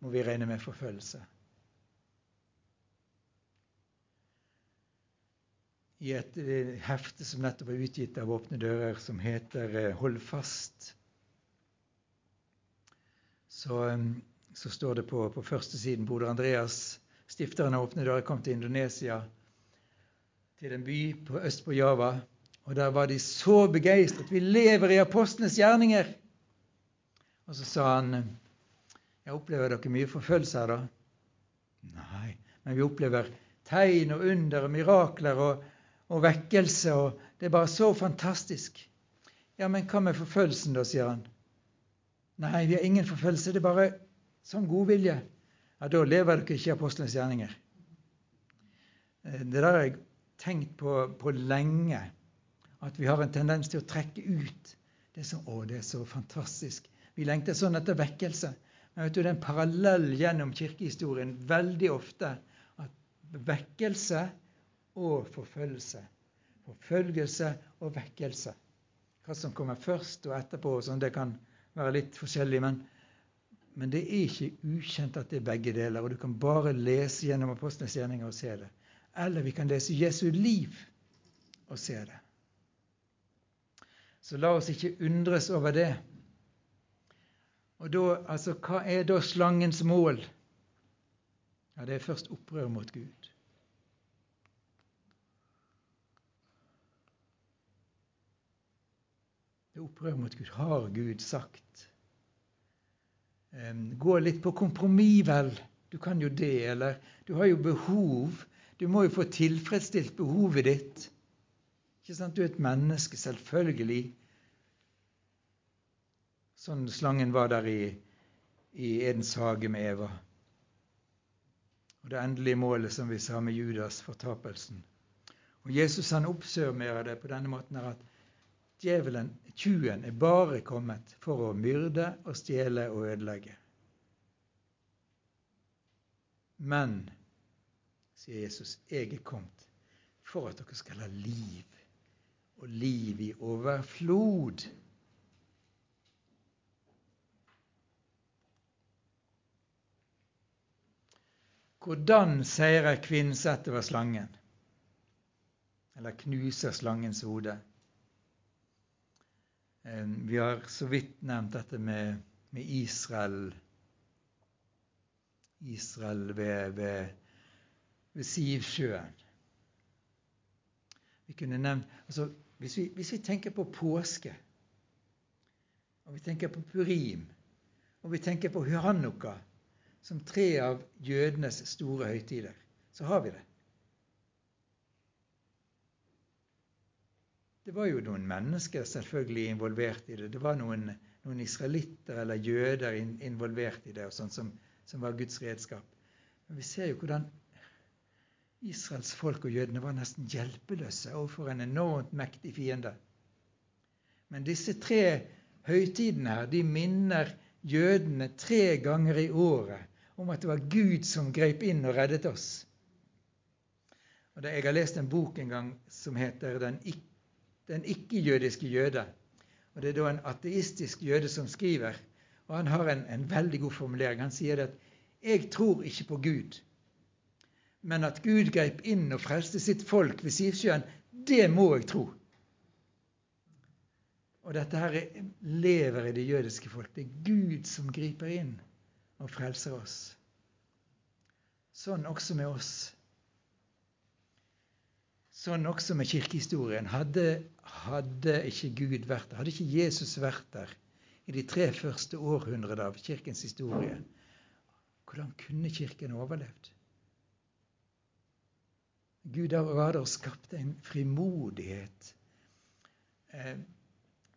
må vi regne med forfølgelse. I et eh, hefte som nettopp er utgitt av Åpne dører, som heter eh, Hold fast. Så, eh, så står det på, på første siden Broder Andreas, stifteren av Åpne dører, kom til Indonesia, til en by på, øst på Java. Og der var de så begeistret. Vi lever i apostlenes gjerninger! Og så sa han Jeg opplever dere mye forfølgelse her, da? Nei, men vi opplever tegn og under og mirakler og og vekkelse, og det er bare så fantastisk. Ja, men hva med forfølgelsen, da, sier han. Nei, vi har ingen forfølgelse, det er bare sånn godvilje. Ja, da lever dere ikke i apostlenes gjerninger. Eh, det der har jeg tenkt på, på lenge. At vi har en tendens til å trekke ut det som Å, det er så fantastisk. Vi lengter sånn etter vekkelse. Men vet du, det er en parallell gjennom kirkehistorien veldig ofte at vekkelse og forfølgelse. Forfølgelse og vekkelse. Hva som kommer først og etterpå, sånn, det kan være litt forskjellig. Men, men, det er ikke ukjent at det er begge deler. Og du kan bare lese gjennom Apostlenes gjerninger og se det. Eller vi kan lese Jesu liv og se det. Så la oss ikke undres over det. Og da, altså, Hva er da slangens mål? Ja, Det er først opprør mot Gud. Er opprør mot Gud. Har Gud sagt? Gå litt på kompromiss, vel. Du kan jo det, eller Du har jo behov. Du må jo få tilfredsstilt behovet ditt. Ikke sant? Du er et menneske, selvfølgelig. Sånn slangen var der i, i Edens hage med Eva. Og det endelige målet, som vi sa med Judas, fortapelsen. Og Jesus han oppsummerer det på denne måten her at djevelen, tjuven, er bare kommet for å myrde og stjele og ødelegge. Men, sier Jesus, jeg er kommet for at dere skal ha liv og liv i overflod. Hvordan seirer kvinnen sett over slangen? Eller knuser slangens hode? Vi har så vidt nevnt dette med, med Israel Israel ved, ved, ved Sivsjøen. Vi kunne nevnt altså, hvis vi, hvis vi, tenker på påske, og vi tenker på purim, og vi tenker på Hanukka som tre av jødenes store høytider, så har vi det. Det var jo noen mennesker selvfølgelig involvert i det. Det var noen, noen israelitter eller jøder involvert i det, og sånt som, som var Guds redskap. Men vi ser jo hvordan Israels folk og jødene var nesten hjelpeløse overfor en enormt mektig fiende. Men disse tre høytidene her, de minner jødene tre ganger i året om at det var Gud som grep inn og reddet oss. Og Jeg har lest en bok en gang som heter 'Den ikke-jødiske jøde'. Og Det er da en ateistisk jøde som skriver. Og Han har en, en veldig god formulering. Han sier at 'Jeg tror ikke på Gud' men at Gud greip inn og frelste sitt folk ved Sivsjøen, det må jeg tro. Og dette her lever i det jødiske folk. Det er Gud som griper inn og frelser oss. Sånn også med oss. Sånn også med kirkehistorien. Hadde, hadde ikke Gud vært der, hadde ikke Jesus vært der i de tre første århundrene av kirkens historie, hvordan kunne Kirken overlevd? Gud var der skapt en frimodighet eh,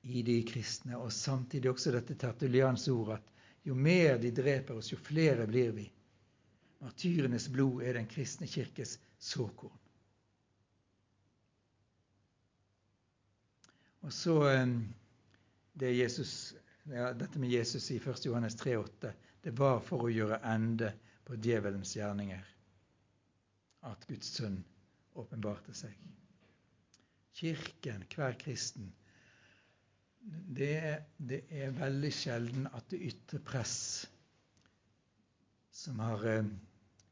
i de kristne, og samtidig også dette tertulianske ord at jo mer de dreper oss, jo flere blir vi. Martyrenes blod er den kristne kirkes såkorn. Og så eh, det Jesus, ja, dette med Jesus i 1. Johannes 3,8. Det var for å gjøre ende på djevelens gjerninger at Guds sønn åpenbarte seg. Kirken, hver kristen, det det er veldig sjelden at det ytre press som har eh,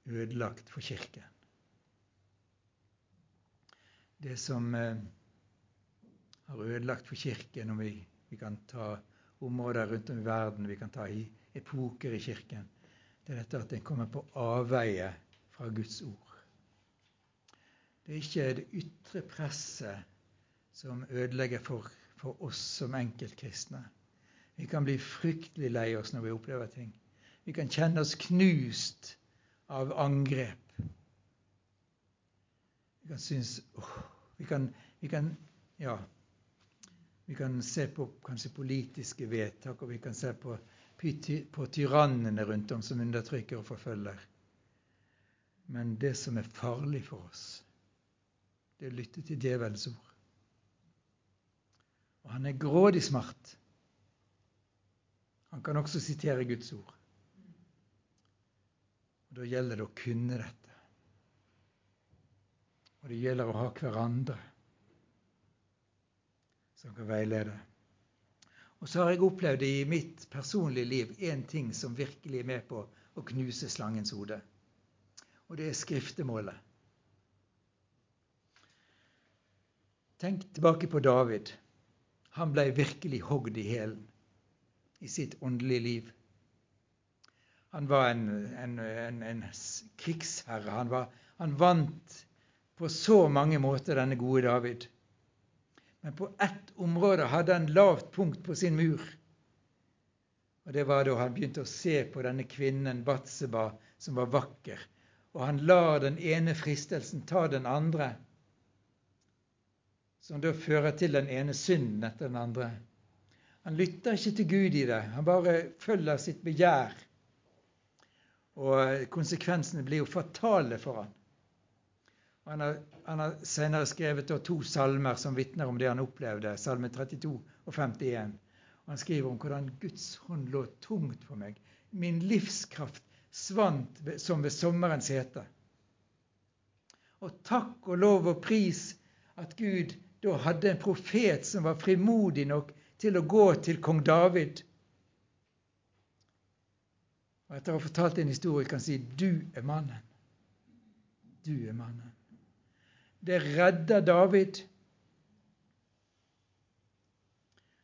ødelagt for Kirken. Det som eh, har ødelagt for Kirken, om vi, vi, kan ta områder rundt om i verden, vi kan ta i epoker i Kirken, det er dette at den kommer på avveie fra Guds ord. Det er ikke det ytre presset som ødelegger for, for oss som enkeltkristne. Vi kan bli fryktelig lei oss når vi opplever ting. Vi kan kjenne oss knust av angrep. Vi kan synes åh, vi, kan, vi kan, ja, vi kan se på kanskje politiske vedtak, og vi kan se på, på tyrannene rundt om som undertrykker og forfølger. Men det som er farlig for oss, det er å lytte til djevelens ord. Og han er grådig smart. Han kan også sitere Guds ord. Og Da gjelder det å kunne dette. Og det gjelder å ha hverandre som kan veilede. Og så har jeg opplevd i mitt personlige liv én ting som virkelig er med på å knuse slangens hode. Og det er skriftemålet. Tenk tilbake på David. Han ble virkelig hogd i hælen i sitt åndelige liv. Han var en, en, en, en krigsherre. Han, var, han, vant på så mange måter, denne gode David. Men på ett område hadde han lavt punkt på sin mur. Og Det var da han begynte å se på denne kvinnen Batseba, som var vakker. Og han lar den ene fristelsen ta den andre, som da fører til den ene synden etter den andre. Han lytter ikke til Gud i det. Han bare følger sitt begjær. Og konsekvensene blir jo fatale for han. Han har, han har senere skrevet to salmer som vitner om det han opplevde, salme 32 og 51. Og han skriver om hvordan Guds hånd lå tungt på meg. Min livskraft svant som ved sommerens hete. Og takk og lov og pris at Gud da hadde en profet som var frimodig nok til å gå til kong David og etter å ha fortalt en historie kan si 'du er mannen'. Du er mannen. Det redder David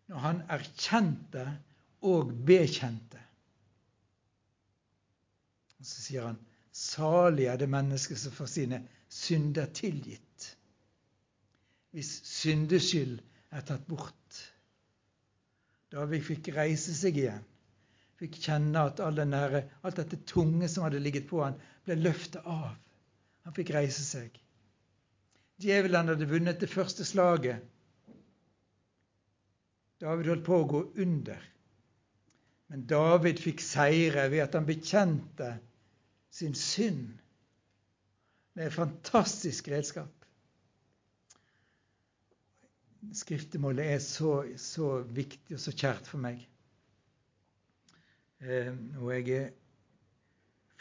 når han erkjente og bekjente. Og Så sier han 'salig er det mennesket som får sine synder tilgitt', hvis syndeskyld er tatt bort. David fikk reise seg igjen fikk kjenne at nære, alt dette tunge som hadde ligget på han, ble løftet av. Han fikk reise seg. Djevelen hadde vunnet det første slaget. David holdt på å gå under. Men David fikk seire ved at han bekjente sin synd. Det er et fantastisk redskap. Skriftemålet er så, så viktig og så kjært for meg. Eh, og jeg,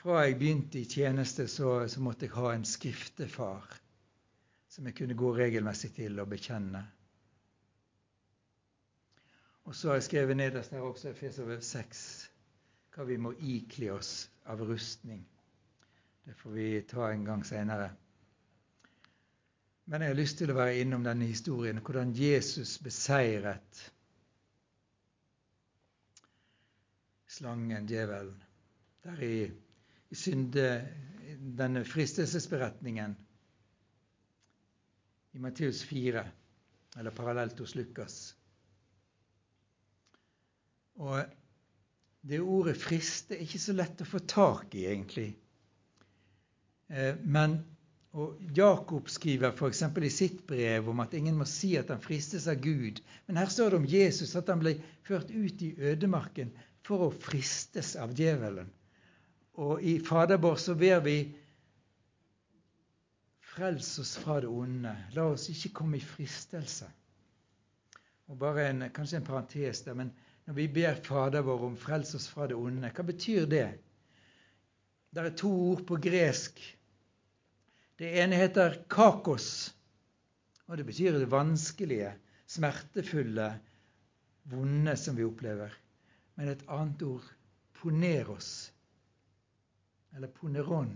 fra jeg begynte i tjeneste, så, så, måtte jeg ha en skriftefar som jeg kunne gå regelmessig til og bekjenne. Og så har jeg skrevet nederst her også Efesover 6 hva vi må ikle oss av rustning. Det får vi ta en gang seinere. Men jeg har lyst til å være innom denne historien, hvordan Jesus beseiret slangen, djevelen. Der i, i synde, denne fristelsesberetningen i Matteus 4, eller parallelt hos Lukas. Og det ordet 'friste' er ikke så lett å få tak i, egentlig. Eh, men Jakob skriver f.eks. i sitt brev om at ingen må si at han fristes av Gud. Men her står det om Jesus at han ble ført ut i ødemarken for å fristes av djevelen. Og i Fadervår så ber vi Frels oss fra det onde. La oss ikke komme i fristelse. Og bare en, Kanskje en parentes der, men når vi ber Fader vår om 'frels oss fra det onde', hva betyr det? Det er to ord på gresk. Det ene heter 'kakos', og det betyr det vanskelige, smertefulle, vonde som vi opplever men et annet ord poneros, eller poneron,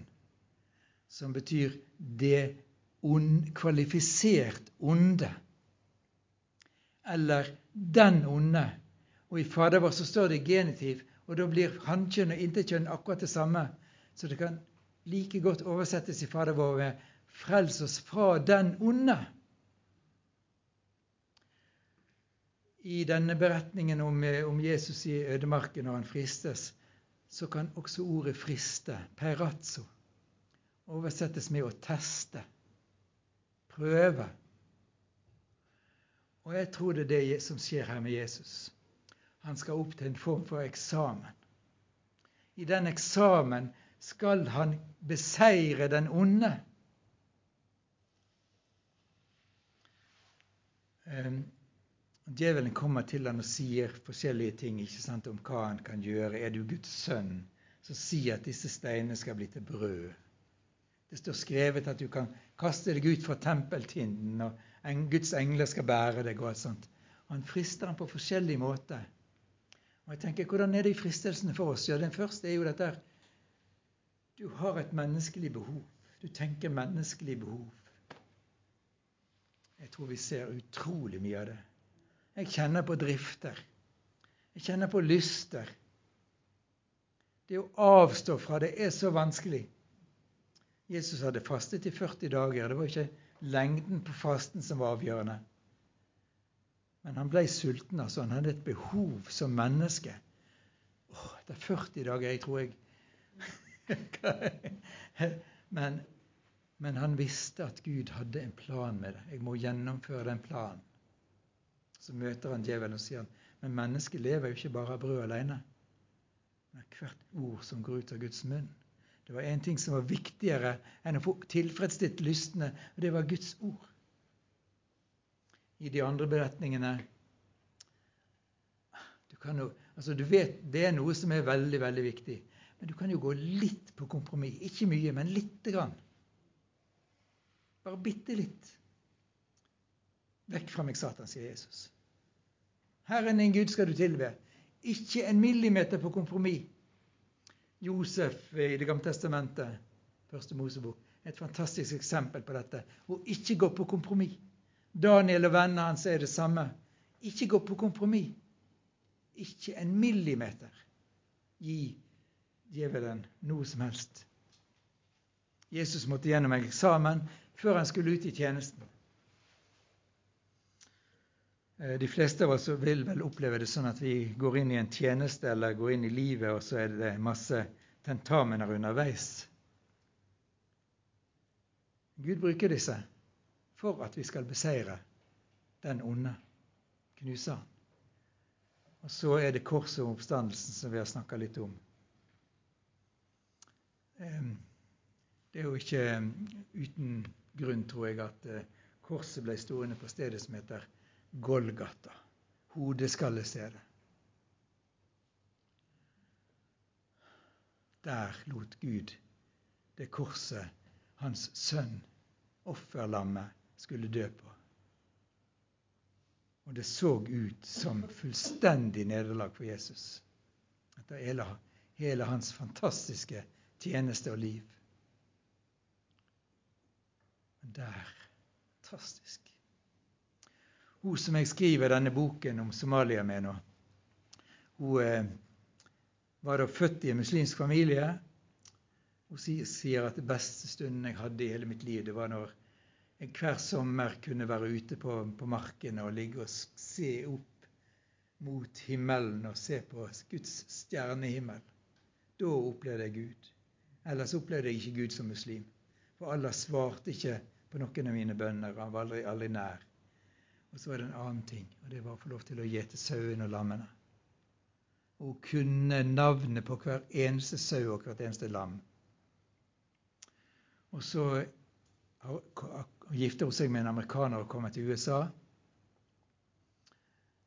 som betyr det ond, kvalifisert onde. Eller den onde. Og i Fader vår så står det genitiv, og da blir hankjønn og intetkjønn akkurat det samme. Så det kan like godt oversettes i Fader vår med 'frels oss fra den onde'. I denne beretningen om, eh, om Jesus i ødemarken når han fristes, så kan også ordet 'friste', perazzo, oversettes med å teste, prøve. Og jeg tror det er det som skjer her med Jesus. Han skal opp til en form for eksamen. I den eksamen skal han beseire den onde. Um, djevelen kommer til han og sier forskjellige ting ikke sant, om hva han kan gjøre. Er du Guds sønn, så si at disse steinene skal bli til brød. Det står skrevet at du kan kaste deg ut fra tempeltinden, og Guds engler skal bære deg. og alt sånt. Han frister ham på forskjellige måter. Og jeg tenker, Hvordan er det i fristelsene for oss? Ja, Den første er jo dette Du har et menneskelig behov. Du tenker menneskelig behov. Jeg tror vi ser utrolig mye av det. Jeg kjenner på drifter. Jeg kjenner på lyster. Det å avstå fra det er så vanskelig. Jesus hadde fastet i 40 dager. Det var ikke lengden på fasten som var avgjørende. Men han ble sulten. altså Han hadde et behov som menneske. Åh, det er 40 dager Jeg tror jeg Men men han visste at Gud hadde en plan med det. Jeg må gjennomføre den planen. Så møter han djevelen og sier han, men mennesket lever jo ikke bare av brød alene. Men hvert ord som går ut av Guds munn. Det var én ting som var viktigere enn å få tilfredsstilt lystne, og det var Guds ord. I de andre beretningene du, jo, altså du vet Det er noe som er veldig, veldig viktig. Men du kan jo gå litt på kompromiss. Ikke mye, men lite grann. Bare bitte litt. Vekk fra meg, Satan, sier Jesus. Herren din Gud skal du tilbe. Ikke en millimeter på kompromiss. Josef i Det gamle testamentet, første Mosebok, et fantastisk eksempel på dette. Å ikke gå på kompromiss. Daniel og vennene hans er det samme. Ikke gå på kompromiss. Ikke en millimeter gi djevelen noe som helst. Jesus måtte gjennom en eksamen før han skulle ut i tjenesten. Eh, de fleste av oss vil vel oppleve det sånn at vi går inn i en tjeneste eller går inn i livet, og så er det masse tentamener underveis. Gud bruker disse for at vi skal beseire den onde, knuse han. Og så er det korset og oppstandelsen som vi har snakka litt om. Det er jo ikke uten grunn, tror jeg, at eh, korset ble stående på stedet som heter Golgata, hodeskallestedet. Der lot Gud det korset hans sønn, offerlammet, skulle dø på. Og det så ut som fullstendig nederlag for Jesus etter hele, hele hans fantastiske tjeneste og liv. Men der Fantastisk. Hun som jeg skriver denne boken om Somalia med nå, hun eh, var da født i en muslimsk familie. Hun sier at det beste stunden jeg hadde i hele mitt liv, det var når jeg hver sommer kunne være ute på, på marken og ligge og se opp mot himmelen og se på Guds stjernehimmel. Da opplevde jeg Gud. Ellers opplevde jeg ikke Gud som muslim. For Allah svarte ikke på noen av mine bønner. Han var aldri, aldri nær. Og så var det en annen ting, og det var å få lov til å gjete sauene og lammene. Og kunne navnet på hver eneste sau og hvert eneste lam. Og så gifter hun seg med en amerikaner og kommer til USA.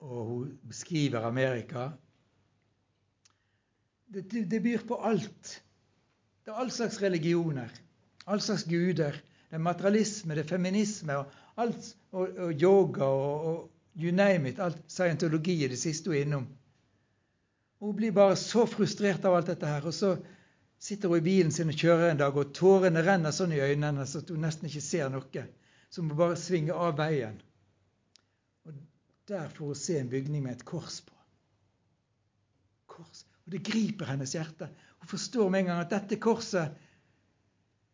Og hun beskriver Amerika. Det, det, det byr på alt. Det er all slags religioner, all slags guder, det er materialisme, det er feminisme og, alt, og, og yoga og, og, you name it. Alt scientologi i det siste hun er innom. Hun blir bare så frustrert av alt dette her. Og så sitter hun i bilen sin og kjører en dag, og tårene renner sånn i øynene hennes at hun nesten ikke ser noe. Så hun må bare svinge av veien. Og der får hun se en bygning med et kors på. Kors. Og det griper hennes hjerte. Hun forstår med en gang at dette korset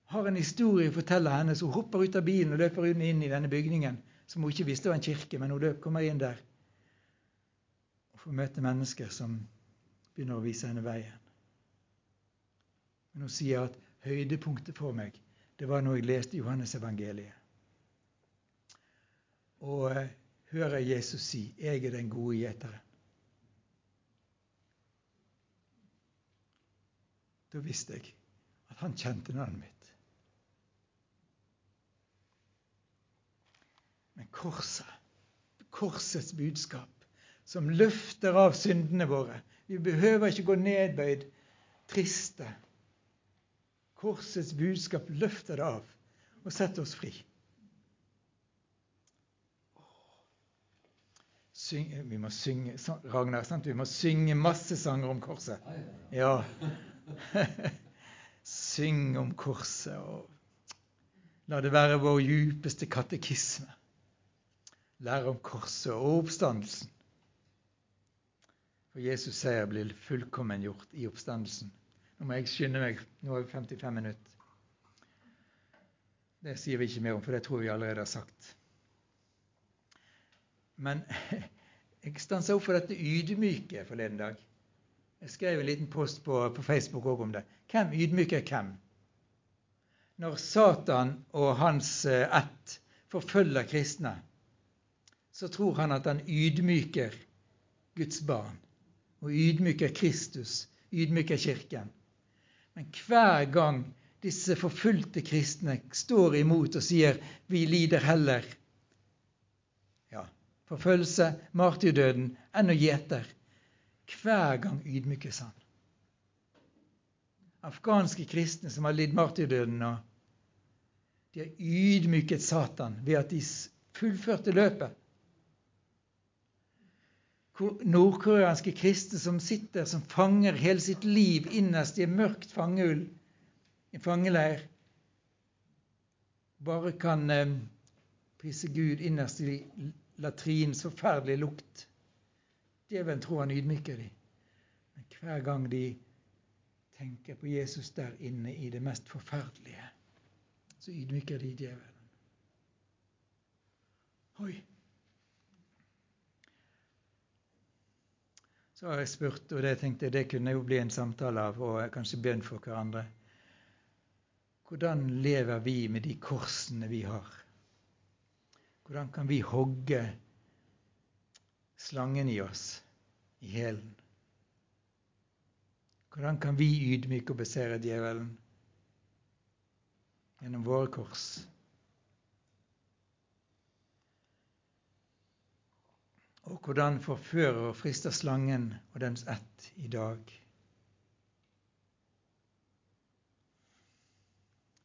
har en historie å fortelle henne, så hun hopper ut av bilen og løper inn i denne bygningen, som hun ikke visste var en kirke, men hun løp, kommer inn der og får møte mennesker som begynner å vise henne veien. Men hun sier at høydepunktet for meg, det var når jeg leste Johannes-evangeliet. Og eh, hører Jesus si 'Jeg er den gode gjeteren'. Da visste jeg at han kjente navnet mitt. Men korset, korsets budskap, som løfter av syndene våre Vi behøver ikke gå nedbøyd, triste. Korsets budskap løfter det av og setter oss fri. Syng, vi må synge Ragnar, sant? vi må synge masse sanger om korset. Ja. Syng om korset og la det være vår djupeste katekisme. Lære om korset og oppstandelsen. For Jesus seier blir fullkommen gjort i oppstandelsen. Nå må jeg skynde meg. Nå er vi 55 minutter. Det sier vi ikke mer om, for det tror vi allerede har sagt. Men jeg stansa opp for dette ydmyke forleden dag. Jeg skrev en liten post på, på Facebook òg om det. Hvem ydmyker hvem? Når Satan og hans eh, ett forfølger kristne, så tror han at han ydmyker Guds barn. Og ydmyker Kristus, ydmyker Kirken. Men hver gang disse forfulgte kristne står imot og sier 'vi lider heller' forfølgelse, martyrdøden, enn å gjeter. Hver gang ydmykes han. Afghanske kristne som har lidd martyrdøden nå, de har ydmyket Satan ved at de fullførte løpet. Nordkoreanske kristne som sitter som fanger hele sitt liv innerst i en mørkt fangehull, en fangeleir, bare kan eh, prise Gud innerst i latrinens forferdelige lukt. Djevelen tror han ydmyker dem. Men hver gang de tenker på Jesus der inne i det mest forferdelige, så ydmyker de djevelen. Oi. Så har jeg spurt, og det tenkte jeg det kunne jo bli en samtale av, og kanskje bønn for hverandre. Hvordan lever vi med de korsene vi har? Hvordan kan vi hogge slangen i oss, i hælen? Hvordan kan vi ydmyke og besere djevelen? Gjennom våre kors. Og hvordan forfører og frister slangen og dens ett i dag?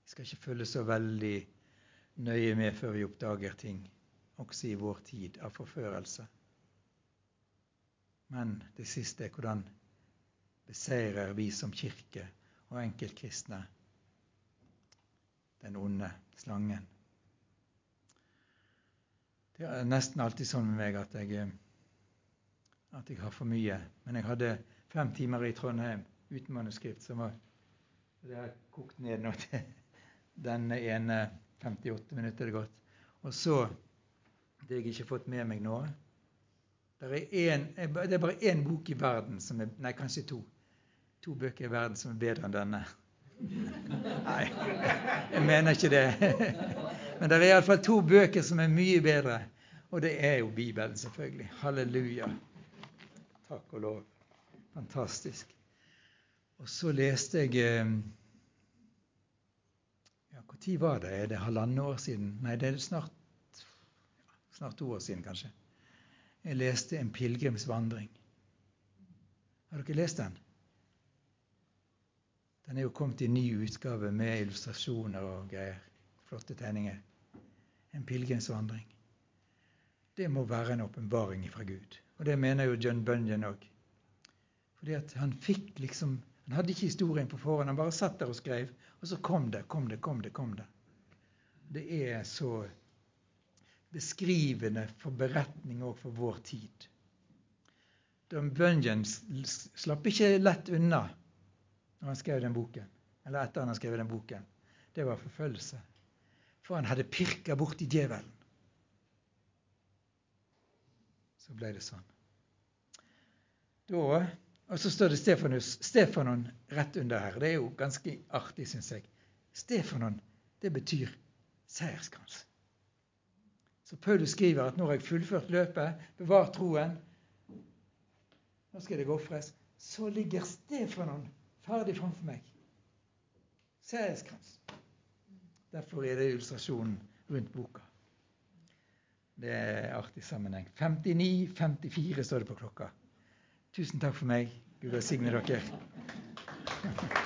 Vi skal ikke følge så veldig nøye med før vi oppdager ting også i vår tid av forførelse. Men det siste er hvordan beseirer vi som kirke og enkeltkristne den onde slangen. Det er nesten alltid sånn med meg at jeg, at jeg har for mye. Men jeg hadde fem timer i Trondheim uten manuskript, som var Det har kokt ned nå til den ene 58 minutter det gått. Og så det jeg ikke har fått med meg nå. Det er, en, det er bare én bok i verden som er Nei, kanskje to. To bøker i verden som er bedre enn denne. Nei, jeg mener ikke det. Men det er iallfall to bøker som er mye bedre. Og det er jo Bibelen, selvfølgelig. Halleluja. Takk og lov. Fantastisk. Og så leste jeg eh, ja, Når var det? Er det halvannet år siden? Nei, det er snart snart to år siden kanskje. Jeg leste 'En pilegrimsvandring'. Har dere lest den? Den er jo kommet i ny utgave med illustrasjoner og greier. Flotte tegninger. En pilegrimsvandring. Det må være en åpenbaring fra Gud. Og det mener jo John Bunyan òg. Fordi at han fikk liksom Han hadde ikke historien på forhånd, han bare satt der og skrev. Og så kom det, kom det, kom det. kom det. Det er så beskrivende for beretning òg for vår tid. John Bunyan slapp ikke lett unna når han skrev den boken, eller etter han har skrevet den boken. Det var forfølgelse. For han hadde pirka borti djevelen. Så ble det sånn. Da, og så står det Stefanus, Stefanon rett under her. Det er jo ganske artig, syns jeg. Stefanon, det betyr seierskrans. Så Paulus skriver at når jeg fullført løpet, bevart troen Nå skal det ofres. Så ligger Stefanon ferdig framfor meg. Seierskrans. Derfor er det illustrasjonen rundt boka. Det er artig sammenheng. 59-54 står det på klokka. Tusen takk for meg. Gud velsigne dere.